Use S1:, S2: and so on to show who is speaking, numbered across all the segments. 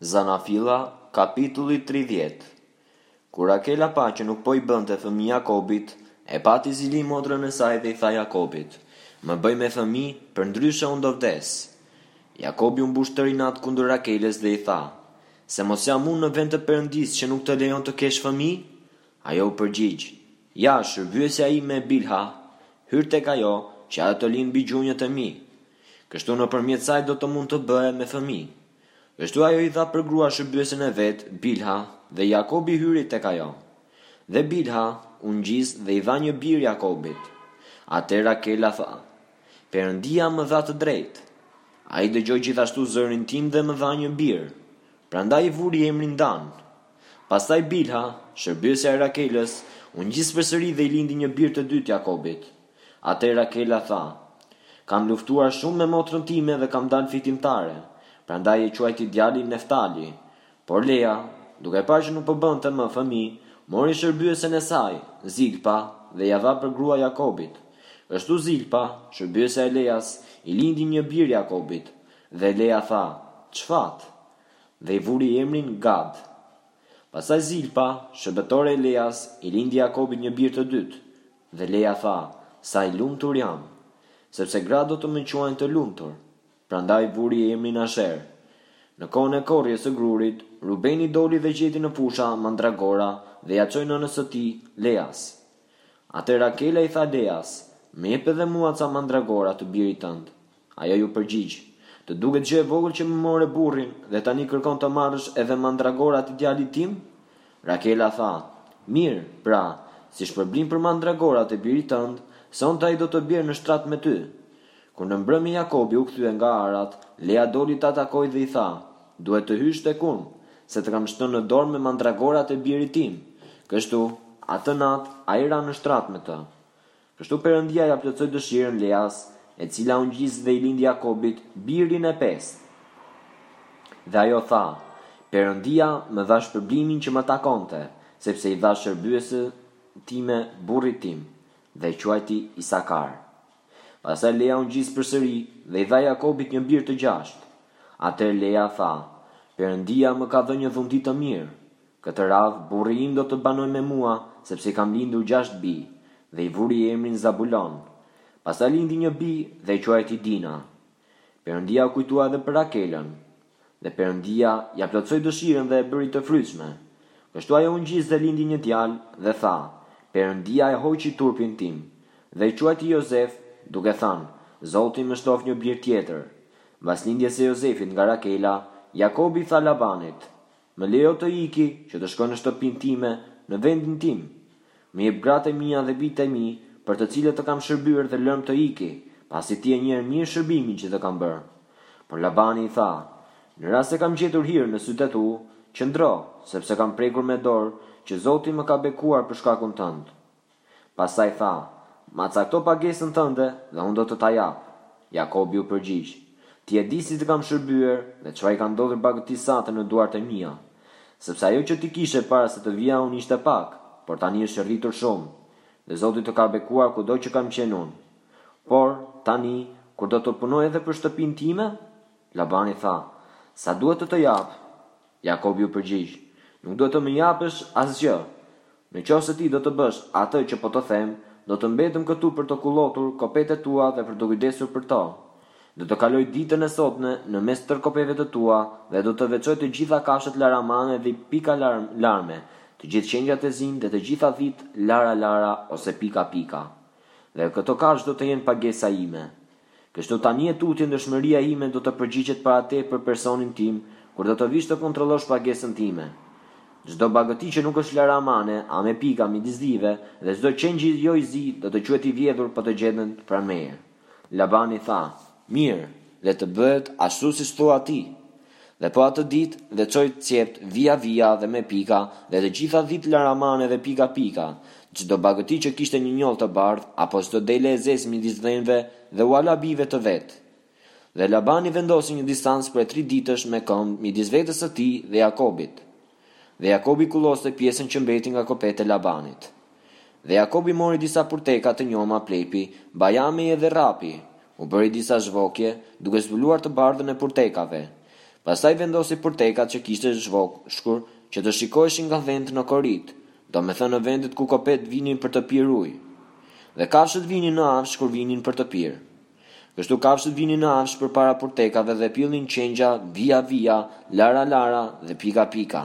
S1: Zanafilla, kapitulli tridhjetë Kur Rakela pa që nuk po i bënte fëmijë Jakobit, e pati zili motrën e saj dhe i tha Jakobit, Më bëj me fëmijë, përndryshe unë do vdes. Jakobi u mbush tërë inat kundër Rakelës dhe i tha, Se mos jam unë në vend të Perëndisë që nuk të lejon të kesh fëmijë? Ajo u përgjigj, Ja, shërbyesja ime Bilha, hyr tek ajo, që ajo të lindë mbi gjunjët e mi. Kështu nëpërmjet saj do të mund të bëhem me fëmijë. Kështu ajo i dha për grua shërbyesen e vet, Bilha, dhe Jakobi hyri tek ajo. Dhe Bilha, u ngjis dhe i dha një bir Jakobit. Atëherë Rakela tha, Perëndia më dha të drejtë. Ai dëgjoi gjithashtu zërin tim dhe më dha një bir. Prandaj i vuri emrin Dan. Pastaj Bilha, shërbyesja e Rakelës, u ngjis përsëri dhe i lindi një bir të dytë Jakobit. Atëherë Rakela tha, Kam luftuar shumë me motrën time dhe kam dalë fitimtare, prandaj e quajti djalin Neftali. Por Lea, duke parë që nuk po bënte më fëmijë, mori shërbyesen e saj, Zilpa, dhe ia dha për grua Jakobit. Kështu Zilpa, shërbyesja e Leas, i lindi një bir Jakobit. Dhe Lea tha, Ç'fat! Dhe i vuri emrin Gad. Pastaj Zilpa, shërbëtore e Leas, i lindi Jakobit një bir të dytë. Dhe Lea tha, Sa e lumtur jam! Sepse gratë do të më quajnë të lumtur. Prandaj i vuri emrin Asher. Në kohën e korrjes së grurit, Rubeni doli dhe gjeti në fusha mandragora dhe ia çoi nënës së tij, Leas. Atëherë Rakela i tha Leas, Më jep edhe mua ca mandragora të birit tënd. Ajo iu përgjigj, Të duket gjë e vogël që më more burrin dhe tani kërkon të marrësh edhe mandragorat e djalit tim? Rakela tha, Mirë, pra, si shpërblim për mandragorat e birit tënd, sonte ai do të bjerë në shtrat me ty. Kur në mbrëmje Jakobi u kthye nga arat, Lea doli ta takojë dhe i tha, Duhet të hysh tek unë, se të kam shtënë në dorë me mandragorat e birit tim. Kështu, atë natë, ai ra në shtrat me të. Kështu Perëndia ia plotësoi dëshirën Leas, e cila u ngjis dhe i lindi Jakobit, birin e pestë. Dhe ajo tha, Perëndia më dha shpërblimin që më takonte, sepse i dhashë shërbyesen time burrit tim, dhe e quajti Isakar. Pastaj Lea u ngjis përsëri dhe i dha Jakobit një bir të gjashtë. Atëherë Lea tha, Perëndia më ka dhënë një dhunti të mirë, Këtë radhë, burri im do të banojë me mua, sepse i kam lindur gjashtë bij, dhe i vuri emrin Zabulon. Pastaj lindi një bijë dhe e quajti Dina. Perëndia u kujtua edhe për Rakelën. Dhe Perëndia ia plotësoi dëshirën dhe e bëri të frytshme. Kështu ajo u ngjis dhe lindi një djalë, dhe tha, Perëndia e hoqi turpin tim. Dhe e quajti Jozef, duke thënë, Zoti më shtoftë një bir tjetër. Mbas lindjes së Jozefit nga Rakela, Jakobi i tha Labanit, Më lejo të iki, që të shkoj në shtëpinë time, në vendin tim. Më jep gratë e mia dhe bijtë e mi, për të cilët të kam shërbyer dhe lërmë të iki, pasi ti e njeh mirë shërbimin që të kam bërë. Por Labani i tha, Në rast se kam gjetur hir në sytë e tu, qëndro, sepse kam prekur me dorë, që Zoti më ka bekuar për shkakun tënd. Pastaj tha, Ma cakto pagesën tënde dhe unë do të ta jap. Jakobi iu përgjigj, Ti e di si të kam shërbyer dhe çfarë i ka ndodhur bagëtisë sate në duart e mia. Sepse ajo që ti kishe para se të vija unë ishte pak, por tani është rritur shumë. Dhe Zoti të ka bekuar kudo që kam qenë unë. Por, tani, kur do të punoj edhe për shtëpinë time? Labani tha, Sa duhet të të jap? Jakobi iu përgjigj, Nuk duhet të më japësh asgjë. Në qoftë se ti do të bësh atë që po të them, do të mbetem këtu për të kullotur kopetë e tua dhe për t'u kujdesur për to. Do të kaloj ditën e sotme në mes tërë kopeve të tua dhe do të veçoj të gjitha kafshët laramane dhe pikalarme, të gjithë qengjat e zinj dhe të gjitha dhitë lara-lara ose pika-pika. Dhe këto kafshë do të jenë pagesa ime. Kështu tani e tutje ndershmëria ime do të përgjigjet para teje për personin tim kur do të vish të kontrollosh pagesën time. Çdo bagëti që nuk është laramane a me pika midis dhive, dhe çdo qengj jo i zi do të quhet i vjedhur po të gjenden pranë meje. Labani tha, Mirë, le të bëhet ashtu siç thua ti. Dhe po atë ditë, veçoi cjeptë vija-vija dhe me pika, dhe të gjitha dhitë laramane dhe pika-pika, çdo bagëti që kishte një njollë të bardhë, apo çdo dele e zezë midis dhenjve, dhe ua la bijve të vet. Dhe Labani vendosi një distancë prej tri ditësh me këmbë midis vetes së tij dhe Jakobit. Dhe Jakobi kulloste pjesën që mbeti nga kopetë e Labanit. Dhe Jakobi mori disa purteka të njoma plepi, bajameje dhe rrapi, u bëri disa zhvokje, duke zbuluar të bardhën e purtekave. Pastaj vendosi purtekat që kishte zhvoshkur që të shikoheshin nga dhentë në korritë, domethënë në vendet ku kopetë vinin për të pirë ujë. Dhe kafshët vinin në afsh kur vinin për të pirë. Kështu kafshët vinin në afsh përpara purtekave dhe pillnin qengja vija-vija, lara-lara dhe pika-pika.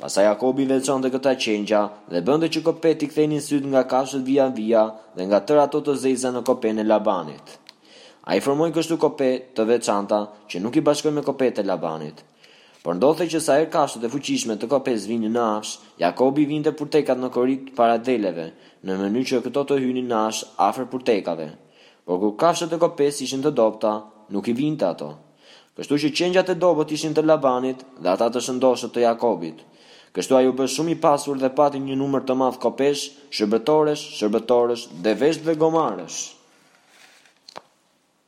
S1: Pastaj Jakobi i veçonte këta qengja dhe bënte që kopetë t'i kthenin sytë nga kafshët vija-vija dhe nga tërë ato të zeza në kopenë e Labanit. Ai formoi kështu kope të veçanta që nuk i bashkoi me kopetë e Labanit. Por ndodhte që sa herë kafshët e fuqishme të kopesë vinin në afsh, Jakobi vinte purtekat në koritë para deleve, në mënyrë që këto të hynin në afsh afër purtekave. Por kur kafshët e kopesë ishin të dobëta, nuk i vinte ato. Kështu që qengjat e dobët ishin të Labanit dhe ata të shëndoshët të Jakobit. Kështu ai u bë shumë i pasur dhe pati një numër të madh kopesh, shërbëtoresh, shërbëtorësh, devesh dhe gomarësh.